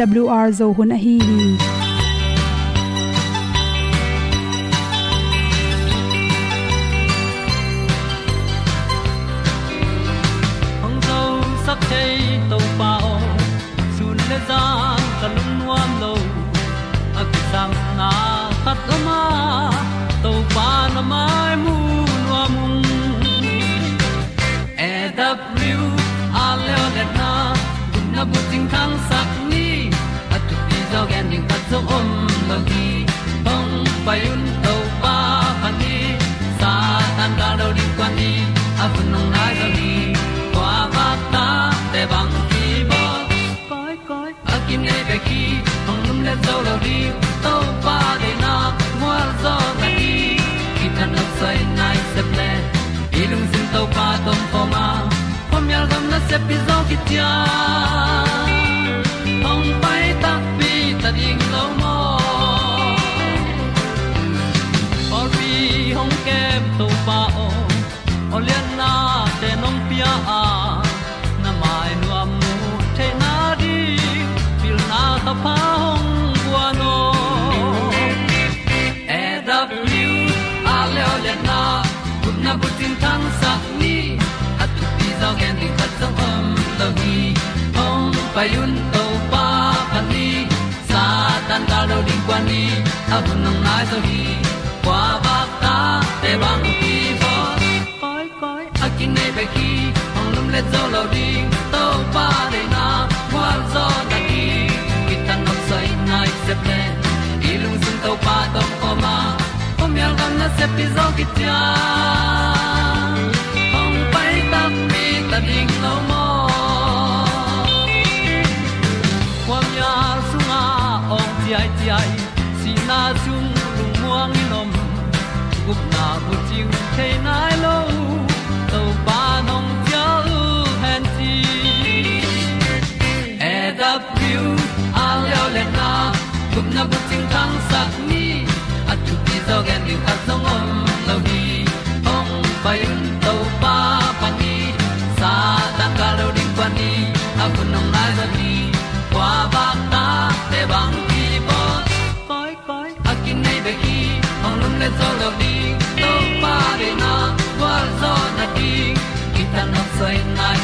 awr zo hun a hi hi. Se pi zo ki hong to pa pa ni, sa tan ga do di kwan ni, a bu nang mai zo hi kwa ba ta te bang ki bo koi koi, a kin nei pe ki, ong lum le zo lo di. To pa de na kwa zo ta ki. Ki tan nok sai nai se pe ilung sun to pa tom ko ma. Pom yal gam na se pi zo ki ta gup na bu chiu the nai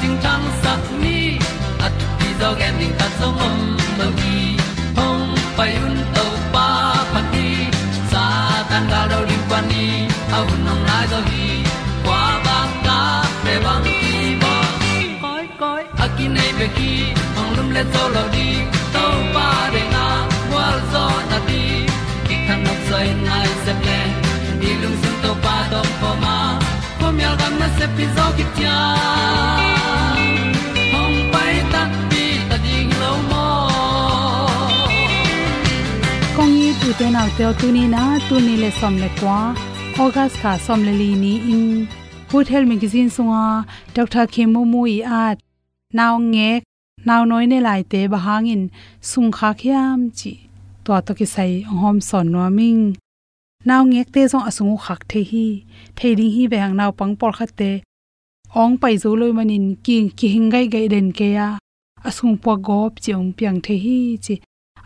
ting tang sat ni at ti zo gen ding ta song om lo gi hong pai un to pa pa ti. Sa tan ga do ri pa ni. Au nong lai do gi kwa ba ta pe bang ki bo koi koi akine ki nei be ki ong lum le zo lo di to pa de na wa zo na ti. Ki kan nok sai nai se ple ni lung sun to pa do pa ma. Pom yal gam na se pi zo ki tia te nau te tu ni na tu ni le som le kwa, august kha som le li ni in food health magazine sunga dr khemu mu i at naw nge naw noi ne lai te bahangin sung kha khiam chi to to ki sai hom son no ming. Naw ngek te jong asung khak the hi thei hi behang naw pang por khat te, ong pai zo loi manin ki ki hingai gai den ke ya asung po gop chiong piang the hi chi,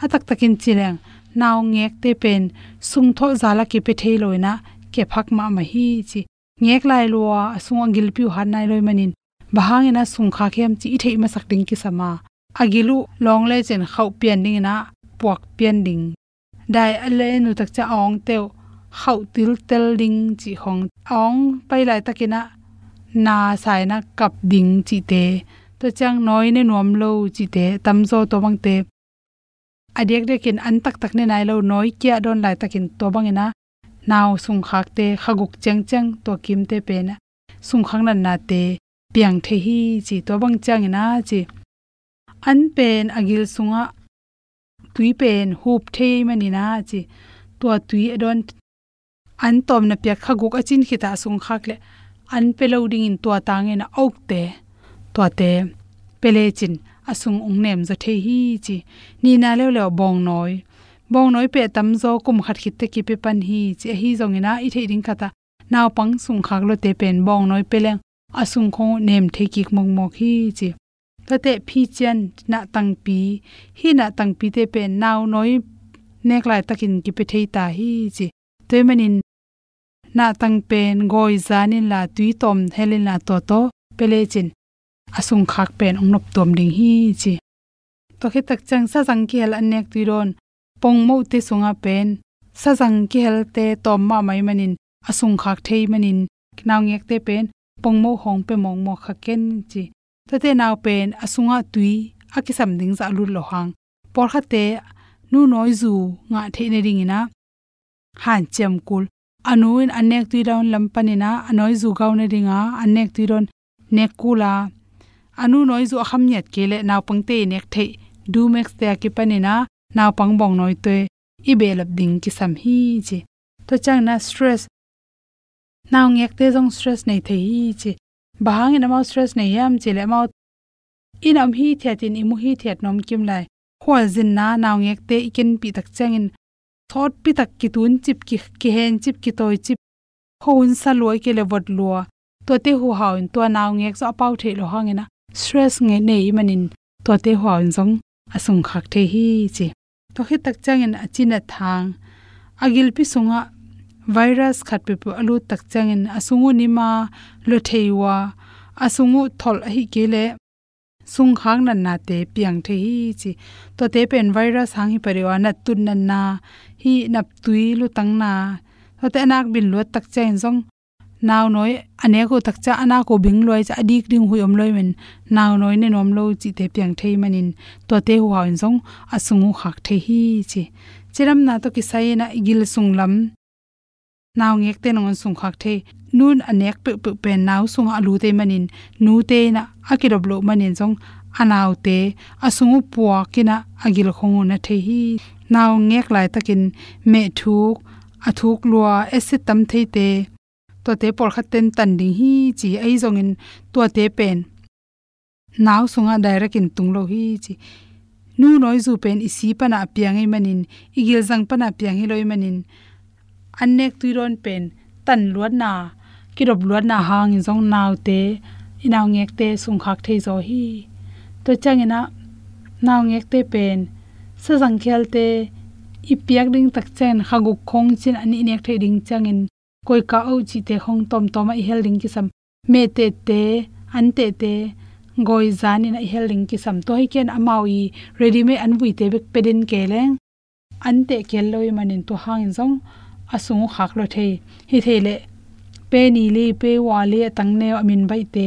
atak takin chileng naw ngek te pen, sung tho zala ki pe thei loina, ke phak ma ma hi chi. Ngek lai lua asung angil piu han nai loi manin. Bahang ina sung kha khem chi thei ma sak ding ki sama agilu, long le chen khau pian ding na puak pian ding. Dai ale nu tak cha ong teu khau til tel ding chi hong. Ong pai lai takina na sai na kap ding chi te. To chang noi ne nuam lo chi te, tam zo to bang te adek dekin an tak tak ne nai lo noi kya don lai takin to bang ina. Naw sung khak te khaguk cheng cheng to kim te pe na. Sung khang nan na te piang the hi chi to bang chang ina chi. An pen agil sunga, tui pen hup đi na chi. To tui adon an tom na pya khaguk achin khita sung khak le. An peloding in to tangena na te. To te pele chin asung ung nem zo the hi chi. Ni na le le bong noi. Bong noi pe tam zo kum khat khit te ki pe pan hi chi. Hi zong ina i the ding khata naw pang sung khak lo te pen bong noi peleng asung kho nem the ki mong mok hi chi. Ta te phi chen na tang pi. Hi na tang pi te pen naw noi nek lai takin ki pe thei ta hi chi. Te manin na tang pen goi zanin la tui tom helin la to to pele chin asung khak pen ong nop tom ding hi chi. To khe tak chang sa jang ki hel anek tu ron. Pong mo te sunga pen. Sa jang ki hel te tom ma mai manin. Asung khak thei manin. Naw ngek te pen. Pong mo hong pe mong mo khaken chi. To te naw pen, asunga tui, akisam ding za lu lo hang. Por kha te, nu noi zu nga the ne ring ina. Han chem kul. Anuin anek tui down lampanina anoi zu gaun ne ringa anek tu ron. Nekula anu noi zu akham nyat kele naw pangte nek the. Du max te ki panina naw pang bong noi te. I belap ding ki sam hi chi. To chang na stress. Naw ngek te jong stress nei the hi chi. Bahang na maw stress nei yam chi le maw in am hi thiatin imu hi thiat nom kim lai. Khwal zin na naw ngek te ikin pi tak changin thot pi tak ki tun chip ki ki hen chip ki toy chip. Houn sa loi ke le vot lua. To te hu haw to naw ngek so pau the lo hangena stress nge nei manin to te hu jong asung khak the hi chi to khi tak changin achina thang agil pi sunga virus khat pe alu tak changin asungu nima lo theiwa asungu thol hi kele sung khang nan na te piang the hi chi to te pen virus hang hi pariwa na tun nan na hi nap tui lu tang na to te nak bin lo tak chen jong naw noi, ane ko tak cha ana ko bing loi cha adik ding hu om loi men. Naw noi ne nom lo chi te piang thei manin. To te hu hawn jong asungu khak the hi chi. Chiram na to ki sai na igil sung lam. Naw ngek te nong sung khak the nun anek pe pe pen naw sung alu te manin. Nu te na akirob lo manin jong anaw te asungu puwa kina agil khong na the hi. Naw ngek lai takin, me thuk athuk lua acid tam thei te to te por khaten tan ding hi chi ai zong in to te pen naw sunga direct in tung lo hi chi nu noi zu pen isi pana piang ai manin igil jang pana piang hi loi manin anek tuiron pen tan luat na kirop luat na hang in jong naw te inaw ngek te sung khak thei zo hi to changena naw ngek te pen sa jang khel te i piak ding tak chen khaguk khong chin ani nek thei ding changin koi ka au chi te khong tom tom a hel ling ki sam me te te, an te te goi zan in a hel ling ki sam to hi ken amau i ready me an vui te bek pedin ke leng. An te kel loi manin to hang in zong asung khak lo thei. Hi thele pe ni le pe wa le tang ne amin bai te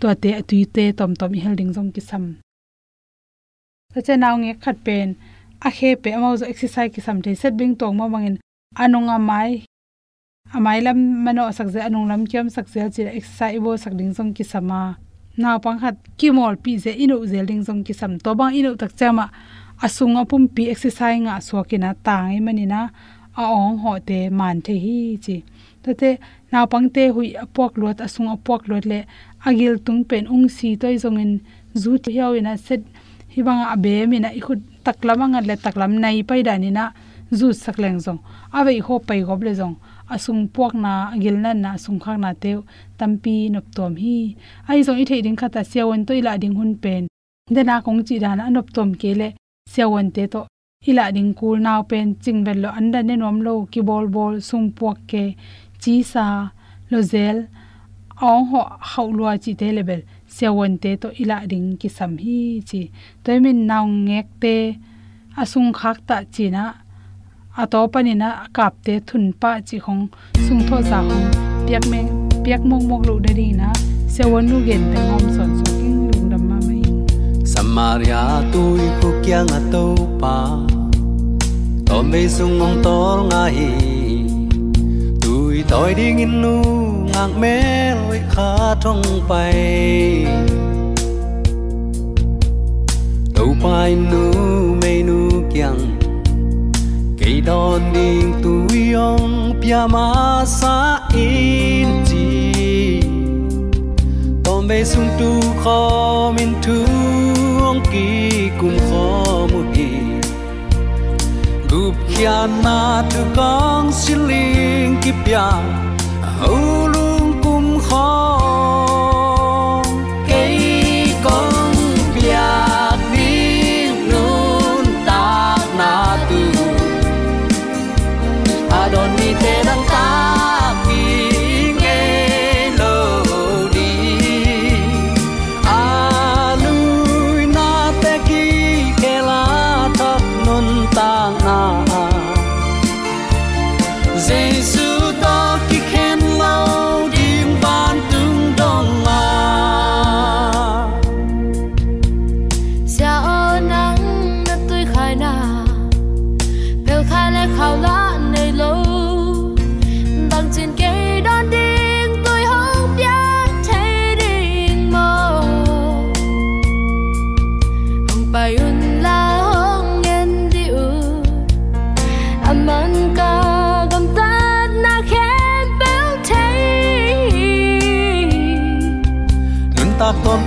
to te atui te tom tom hel ling zong ki sam ta che naw nge khat pen, a khe pe amau zo exercise ki sam the set bing tong ma mangin anunga mai amai lam mano sak je anung lam kyam sak je chi exercise bo sak ding jong ki sama. Naw pang khat ki mol pi je inu zel ding jong ki sam. To bang inu tak chama asung apum pi exercise nga so kina tangai manina a ong ho te man the hi chi. Tate naw pang te hui apok lot asung apok lot le agil tung pen ung si toi zong in zu ti hiaw ina set hibanga abe mina ikhut taklamanga le taklam nai pai dani na zu sakleng zong. Awei ho pai goble zong asung puak na gil na na sung khak na te tampi nop tom hi. Ai zo i theiding khata siawon to ila ding hun pen. Dena kong chi dan anop tom ke le siawon te to. Ila ding kul naw pen chingvel lo anda ne nom lo ki bol bol sung puak ke chi sa lo zel. Ong ho hau lua chi te level sewon te to ila ding ki sam hi chi. Toimin naw ngek te asung khak ta chi na ato pani na kap te thun pa chi khong sung tho za khong piak me piak mong mong lu de ri na sewon nu gen te ngom son so king lung dam ma mai samaria tui khu kyang a to pa to me sung ngong tol nga hi tui toi ding in nu ngang me loi kha thong pai to tàu pai nu mei nu kyang cây đòn đi tu yong pia ma sa in chi tom be sung tu kho min tu ong ki kun kho mu hi gup kia na tu kong siling ki pia au lung kum kho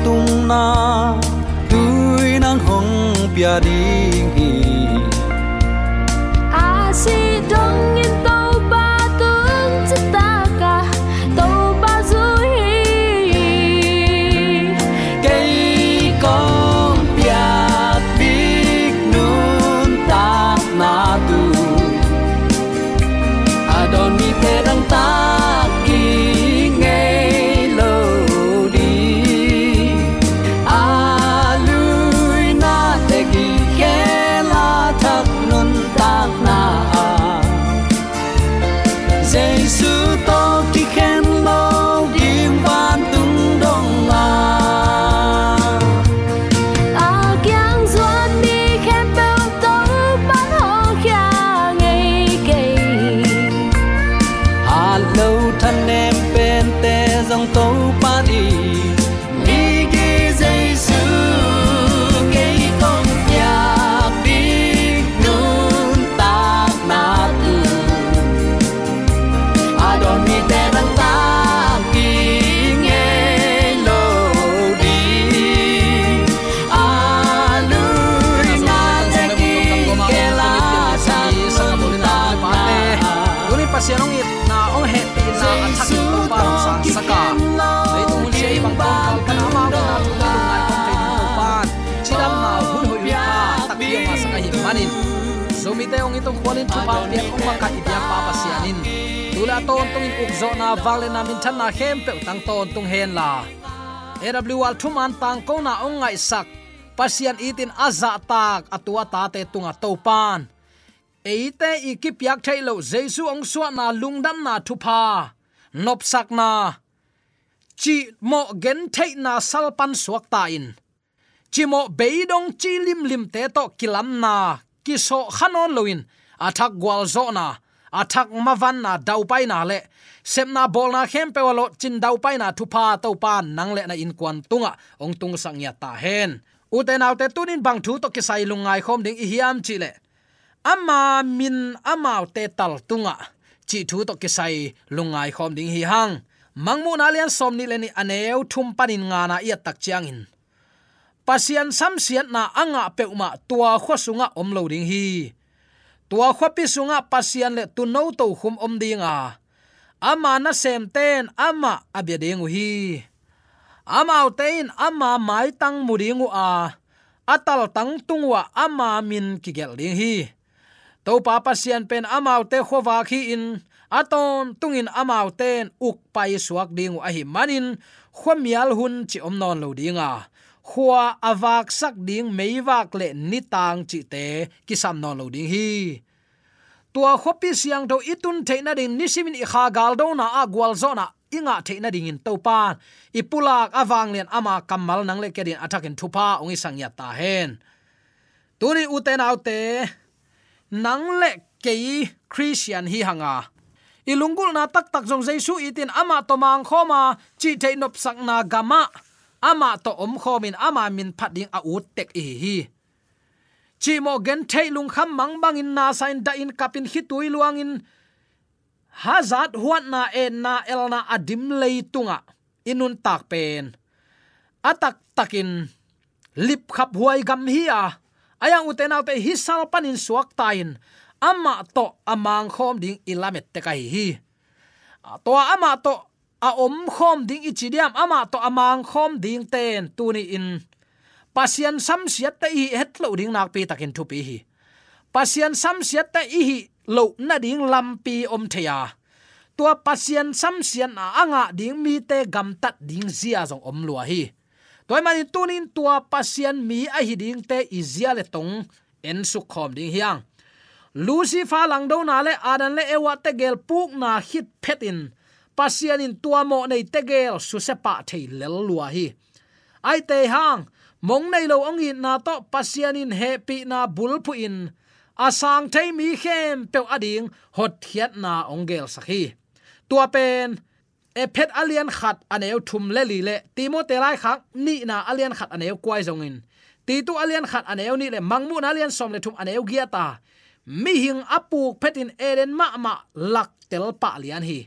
tung na tui nang hong pia ding bia đi tong kholin thu pau pian ong maka pia pa pa sianin tula ton tung in uk zo na vale na min than na hem pe tang ton tung hen la awl thuman tang ko na ong ngai sak pasian itin aza dạ tak atua ta te tunga topan eite ikipiak thailo jesu ong suwa na lungdan na thupa nop sak na. Chi mo gen thei na salpan suak ta in chimo beidong chi lim lim te to kilam na, ki so khanon loin athak gwal zo na athak mavan na dau pai na le sem na bol na khem pe walo chin dau pai na thupa to pan nang le na in kwan tunga, ong tung sang ya ta hen. U te nau te tunin bang thu to ki sai lungai khom ding i hiam chi le. Ama min amau te tal tunga, chi thu to ki sai lungai khom ding hi hang. Mangmu na lian som ni le ni aneu thum panin nga na ia tak chiang in pasian samsiat na anga peuma tua khosunga omlo ding hi. Tua khopi sunga pasian le tu no to khum om dinga ama na sem ten, ama abya dingu hi. Ama tein, ama mai tang muringu a. Atal tang tungwa ama min kigel ding hi. To pa pasian pen ama te khowa khi in. Aton tungin ama ten, uk pai suak ding a hi manin. Khomial hun chi om non lo dinga khua awak sak ding meiwak le nitang chi te kisam non lo ding hi. Tua khopi siang do itun theina ding nisimin i kha gal do na a gwal zona inga theina ding in topan ipulak awang len ama kamal nang le kedin athakin thupa ongi sangya ta hen. Tuni uten autte nang le kei christian hi hanga. Ilungul na tak tak jong jaisu itin ama tomang khoma chi theinop sak na gama ama to om khomin ama min phading a ut tek e hi. Chi mo gen thei lung kham mang bang in na sain da in kapin hi tui luang in. Hazat huat na e na el na adim lei tunga, inun tak pen. Atak takin lip khap huai gam hi a. Ayang uten autte hi sal panin suak tain ama to amang khom ding ilamet te kai hi. To ama to a om khom ding ichidiam ama to amang khom ding ten tuni in. Pasian sam siat ta i het lo ding nak pi takin thu pi hi. Pasian sam siat ta i hi lo na ding lam pi om theya. Tua pasian sam sian a anga ding mi te gam tat ding zia jong om lua hi. Toy mani tunin tua pasian mi a hi ding te izia le tong en su khom ding hiang. Lucifer lang do na le adan le ewa te gel puk na hit phetin pasian in tua mo nei tegel su se pa thei lel lua hi. Ai te hang, mong nei lo ong in na to pasian in happy na bul pu in asang thei mi khem pe ading hot thiat na ong gel sakhi tua pen e phet alian khat aneu thum le li le. Timo te lai khak, ni na alian khat aneu kwai zong in ti tu alian khat aneu ni le mangmu na alian som le thum aneu gia ta. Mi hing apuk phetin eren ma ma lak tel pa lian hi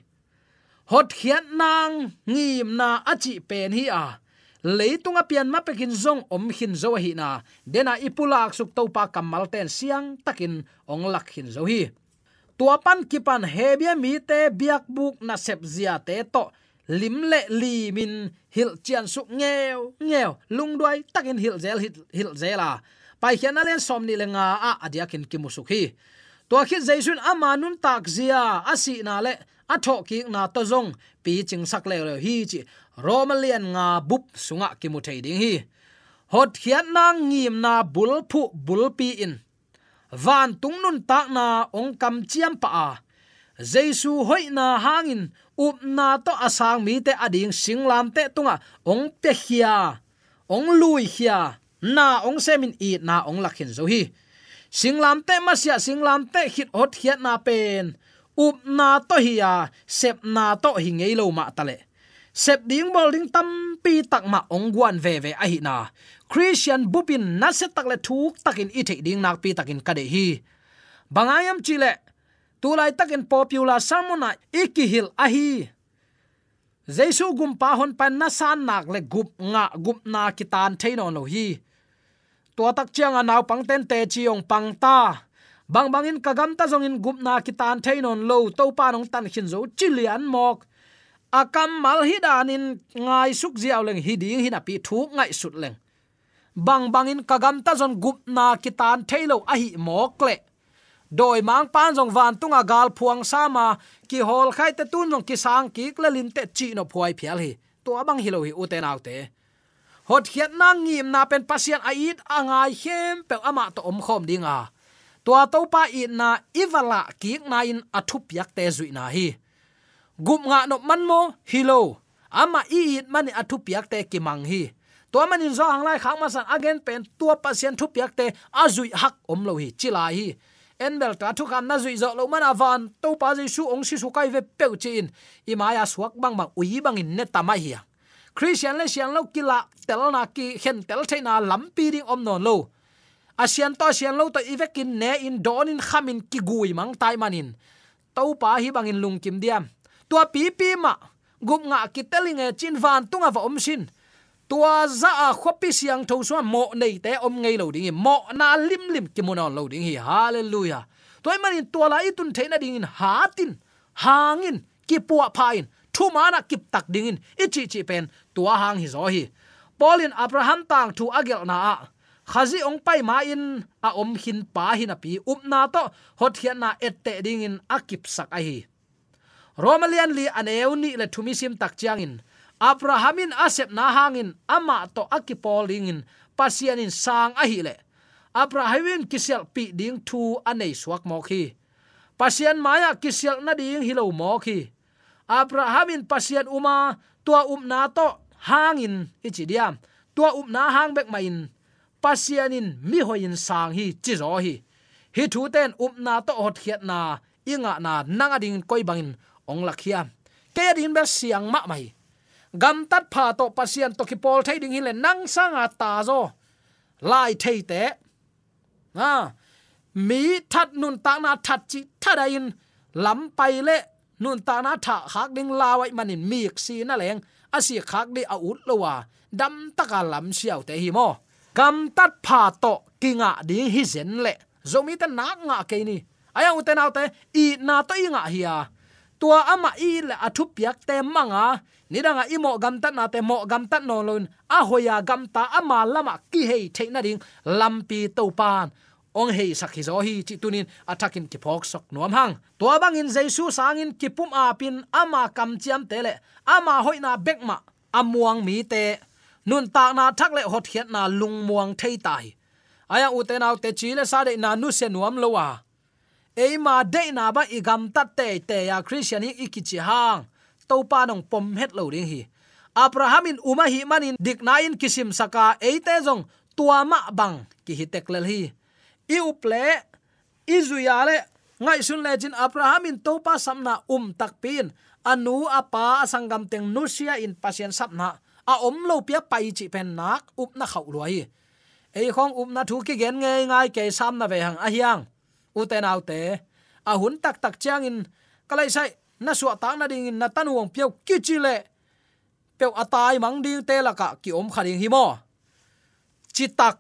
hot khiat nang ngim na achi pen hi a. Leitunga pian ma pekin zong om hin zo hi na. Dena ipulak suk to pa kamal ten siang takin ong lak hin zo hi. Tua pan kipan hebia mi te biak buk na sep zia te to. Lim le li min hil chian su nghèo nghèo lung đuôi takin hil zel hil, hil zela. Pai khian alen som ni lenga a adia kin kimusuk hi. To khit jaisun ama nun tak zia asi na le a tho ki na to zong, pi ching sak le le hi chi romalian nga bup sunga ki mu thei ding hi. Hot khian na ngim na bul phu bul pi in. Van tung nun tak na ong kam chiam pa a. Jesu hoi na hangin, up na to asang mi te ading singlam te tunga, ong pe hia, ong lui hia, na ong semin i na ong lakhin zo hi. Singlam te masia singlam te hit hot hiat na pen up na to hiya sep na. To hi ngei lo ma tale sep ding bol ding tam pi tak ma ong guan ve ve a hi na christian bupin na se tak le thuk takin i the ding nak pi takin ka de hi bangayam chile tulai takin popular samona ikihil a hi jesu gum pa hon pan na san nak le gup nga, gup na kitan theino no hi to tak chiang a naw pang ten te chiong pang ta bang bangin kagam ta zong in gup na kitan theinon lo to pa nong tan khin zo chilian mok. Akam mal hi danin ngai suk ziaw leng hi ding hi na pi thu ngai sut leng. Bang bangin kagam ta zon gup na kitan thailo a hi mok le. Doi mang pan jong van tunga gal phuang sama ki hol khai te tun jong ki sang ki kle lin te chi no phuai phial hi. To abang hi lo hi uten autte hot khiat nang ngim na pen pasian ait angai hem pe ama to om khom dinga tua to pa i na iwala ki na in athup yak te zui na hi. Gup nga no man mo hilo ama i it mani athup yak te ki mang hi. Tua man in zo ang lai khang ma san again pen tua pasien thup yak te azui hak om lo hi chila hi. Enbel ta thu kham na zui zo lo man avan to pa ji su ong si su kai ve pe chin i ma ya suak bang bang ui bang in ne ta mai hi christian le siang lo kila tel na ki, hen tel thaina lampi ding om non lo asian to asian lo to ivekin ne in don in khamin ki gui mang tai manin to pa hi bangin lung kim diam. Tua pi pi ma, gup nga ki telinge chin van tunga va om sin. Tua za a khopi siang tho so mo nei te om ngei lo ding mo na lim lim ki mon lo ding hi. Hallelujah. Toy manin tua la itun theina ding in. Hatin, hangin ki puwa phain thu mana kip tak ding in. Ichi chi pen tua hang hi zo hi. Polin abraham tang thu agel na a khazi ong pai ma in a om hin pa hin api up na to, hot hian na ette ding in akip sak a hi. Romalian li aneu ni le thumi sim tak chiang in. Abrahamin asep na hangin ama to akipol ding in, pasian in sang a hi le. Abrahamin kisel pi ding thu anei suak mo khi pasian maya kisel na ding hilo mo khi abrahamin pasian uma, tua um na to hangin ichidiam tua um na hang bek main pasianin mi hoin sang hi chi zo hi. Hi thu ten up na to hot khiat na inga na nanga ding koi bangin ong lakhia ke din ber siang ma mai. Gam tat pha to pasian to ki pol thai ding hi le nang sanga ta zo. Lai thei te. À mi that nun ta na that chi thada in. Lam pai le nun ta na tha khak ding lawai manin mi si na leng. Asi khak di a ut lowa dam taka lam siau te hi mo kam tat pha to kinga ding hi zen le zomi ta na nga ke ni. Aya u te na te i na to i nga hi tua ama i le athu piak te manga ni danga i mo gam tat na te mo gam tat no lun a hoya gam ta ama lama ki hei the na ding lampi to pan ong hei sakhi zo hi chi tunin attacking ki phok sok nuam hang to bang in jesu sangin ki pum a pin ama kam chiam tele ama hoina bekma amuang mi te nun ta na thak le hot hiat na lung muang thei tai. Aya u te nau te chi le sa de na nu se nuam lo wa. E ma de na ba igam tat te te ya christian hi ikichi hang. To pa nong pom het lo ding hi. Abraham in uma hi manin dik na in kisim saka e te jong tua ma bang ki hi tek lel hi. I uple izuya le, ngai sun le jin abraham in to pa samna um tak pin. Anu apa asangam teng nusia in pasien sapna a om lo pia pai chi pen nak up na khau lo hi ei khong up na thu ki gen nge ngai ke sam na ve hang a hiang. U te nau te. A hun tak tak chang in kalai sai na suwa ta na ding na tan wong pia ki chi le. Piao atai mang ding te la ka ki om khading hi mo. Chi tak.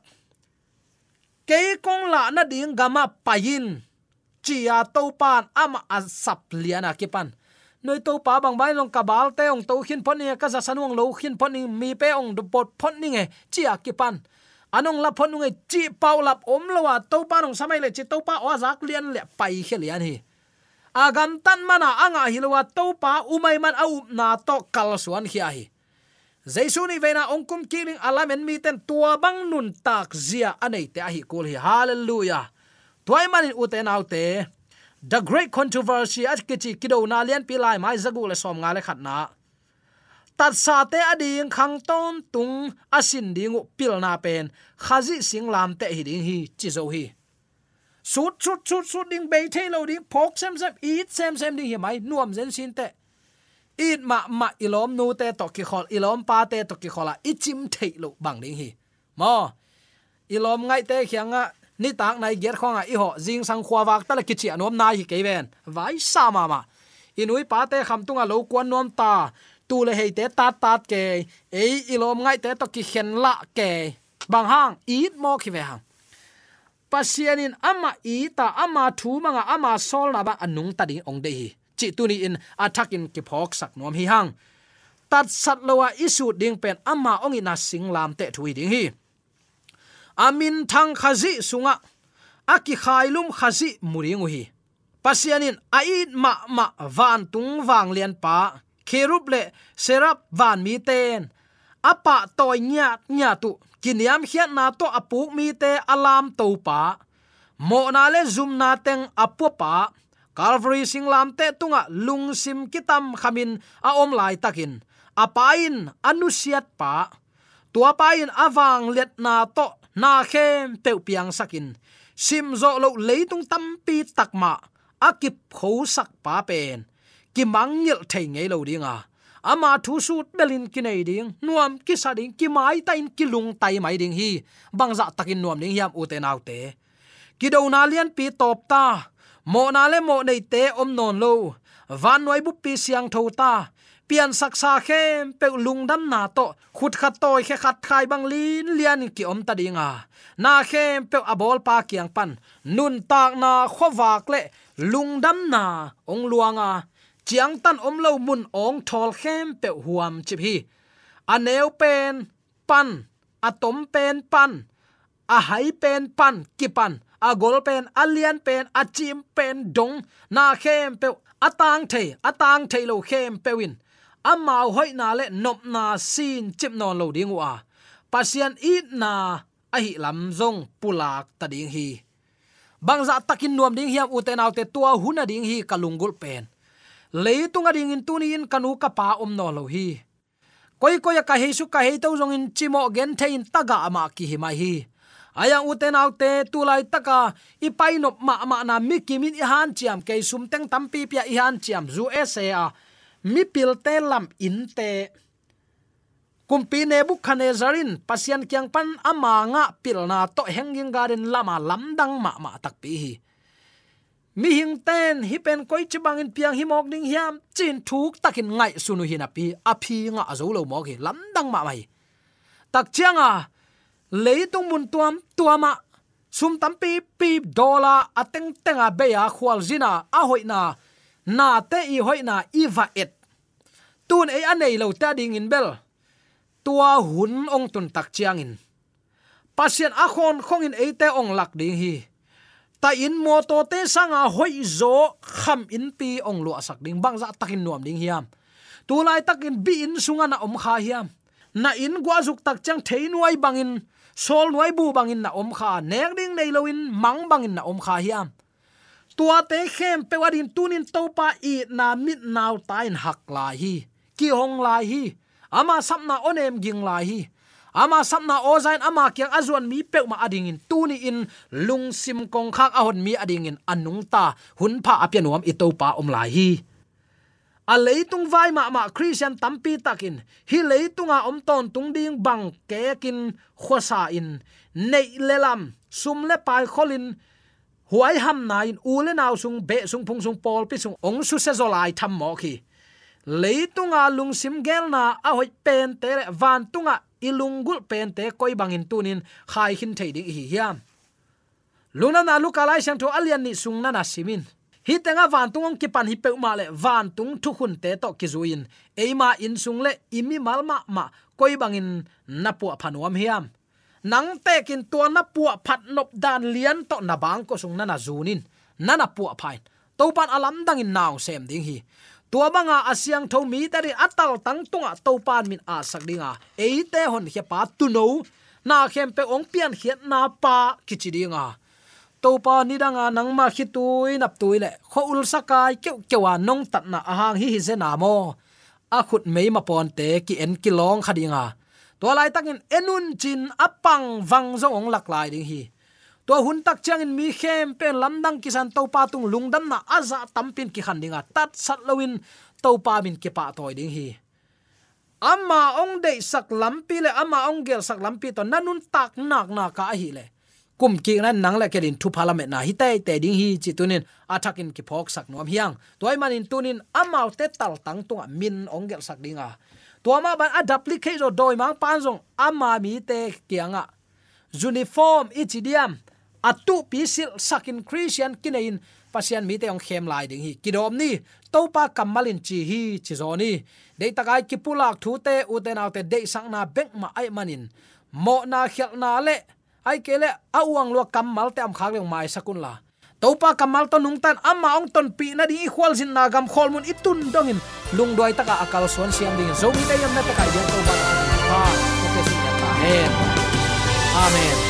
Ke kong la na ding gama payin ya to pan ama asap liana kipan noi to pa bang bai long kabal te ong to khin phon ni ka za sanuang lo khin phon ni mi pe ong du pot phon ni nge chia kipan anong la phon nge, chi pau lap om lowa to pa nong samai le chi to pa wa zak lian le pai khelian hi agam tan mana anga hilwa to pa umai man au na to kal suan hi hi jaisu ni veina ongkum kiling alamen mi ten tua bang nun tak zia anei te hi kul hi hallelujah. Toy manin uten autte the great controversy at kichi kido na lian pi lai mai zagu le som nga le khat na. Tat sa te ading khang ton tung asin dingu pil na pen khazi sing lam te hi ding hi chi zo hi sut sut sut sut ding be the lo ding pok sem sem eat sem sem ding hi mai nuam zen sin te eat ma ma ilom nu te to ki khol ilom pa te to ki khola ichim thei lo bang ding hi mo ilom ngai te khianga ni à, tak nai ger khonga i ho jing sang khwa wak ta la ki chi anom nai hi ke ven vai sa ma ma inui pa te kham tunga lo kwan nom ta. Tu le hei te tat tat ke ei ilom ngai te to ki khen la ke bang hang eat mo ki ve hang. Pasianin ama i ta ama thu manga ama sol na ba. À, Anung ta ding ong de hi chi tu ni in attack in ki phok sak nom hi hang. Tat sat lowa isu ding à, pen ama ong ina singlam te thui ding hi amin thang khazi sunga. Aki khailum khazi muringu hi pasianin ait ma ma van tung wang lian pa. Kherup le serap van mi ten. Apa toy nya nya tu kiniam hiat na to apuk mi te alam to pa. Mo na le zum na teng apu pa. Calvary singlam te tunga lungsim kitam khamin a om lai takin. Apain anusiat pa. Tua pain awang let na to na khem pe piang sakin. Sim zo lo leitung tampi takma akip kho sak pa pen. Ki mangil thei ngei lo dinga ama thu sut belin kinai ding, nuam ki sa ding, ki mai tain ki lung tai mai ding hi. Bangza takin nuam ding hiam uten autte ki do na lian pi top ta. Mo na le mo nei te om non lo. Van noi bu pi siang tho ta pian saksa khem pe lungdam na to khut khat toy khe khat khai bang lin lian ki om ta dinga na khem pe abol pa kyang pan nun tak na khowak le lungdam na ong luanga chiang tan om lo mun ong thol khem pe huam chi hi aneu pen pan atom pen pan a hai pen pan ki pan a gol pen alian pen a chim pen dong na khem pe atang the atang the lo khem pewin. Amau hoi na le nop na sin chip non lo ding wa. Pasian i na a hi lam zong pulak ta ding hi. Bangza takin nuam ding hiam uten autte tua huna ding hi kalungul pen. Leitung ding in tuni in kanu ka pa om no lo hi. Koi koi ka he su ka he to zong in chimo gen thein taga ama ki hi mai hi ayang uten autte tulai taka ipai nop ma ma na mikimin i han chiam ke sum teng tampi pia i han chiam zu esa mi pil te lam in te kumpi zarin, pasian kyang pan ama nga pilna to henging garden lama lamdang ma ma tak pi hi. Mi hing ten hi pen koi chibang in piang hi mok ding hiam chin thuk takin ngai sunu hi na pi aphi nga azo lo mo ki lamdang ma mai tak chianga leitung mun tuam tuama sum tampi pi dola ateng tenga be ya khwal zina a hoina. Na te i hoina i va et. Tun ei anei lo ta ding in bel. Tua hun ong tun tak chiang in. Pasien a khon khong in eite ong lak ding hi. Ta in mo to te sanga hoi zo kham in pi ong lu asak ding. Bang za takin nuam ding hiam. Tu lai takin bi in sunga na om kha hiam na in gwa zuk tak chang thei nuai bangin sol nuai bu bangin na om kha, nek ding nei loin mang bangin na om kha hiam. Tua te khem pe wadin tunin topa i na mit naw tain hak la hi, ki hong la hi, ama sapna onem ging la hi, ama sapna ozain, ama kyang azuan mi pe ma ading in tuni in, lung sim kong khak ahon mi ading in anung ta, hun pha apianuam i topa om la hi a leitung vai ma ma christian tampi takin. Hi leitunga om ton tung ding bang ke kin khosa in. Nei lelam sum le pai kholin. Huai ham na in u le naw sung be sung phung sung pol pi sung ong su se zolai tham mo khi. Leitunga lungsim gelna a hoi pen te van tunga ilungul pen te koi bangin tunin khai hin thei ding hi hiam. Luna na lukalai sang tho alian ni sung na na simin hi tenga van tungong ki pan hi pe ma le van tung thu khun te to ki zuin eima in sung le imi malma ma koi bangin na pu phanuam hiam. Nang te kin to na pu phat nop dan lian to na bang ko sung na na zunin nana pu phain. To pan alam dang in naw sem ding hi. Tua banga asyang tho mi tari atal tang tunga to pan min a sak dinga eite hon he pa tu no na khem pe ong pian khiat na pa kichi dinga to pa ni danga khi tui nap tui le. Kho ul sakai keu kewa nong tat na ahang hi hi ze na mo. A khut mei ma pon te ki en ki long khadinga to lai takin enun chin apang wang zong ong lak lai ding hi. To hun tak chang in mi khem pen lamdang kisan to pa tung lungdam na aza tampin ki khan dinga tat sat lowin to pa min ki pa toy ding hi. Amma ong de sak lampi le amma ong gel sak lampi to nanun tak nak na ka hi le kum ki na nang la ke din thu parliament na hi te te ding hi chi tunin athakin ki phok sak nom hiang. Toy manin tunin amau te tal tang tunga min ongel sak dinga. To ma ban adaplicate do doi mang pan jong ama mi te kianga uniform ichidiam. Atu pisil sakin christian kinein pasian mi te ong khem lai ding hi. Kidom ni, topa kamalin chi hi chi zoni de takai kipulak thu te, uten autte naw te de sang na bek ma ai manin. Mo na khel na le ai kele awang lo kamal te am khak le mai sakun la. Topa kamal to nung tan ama ong ton pi na di equal sin na gam khol mun itun dongin lung doi taka akal son siam ding zo mi te yam na taka de to ba ha ta. Amen. Amen.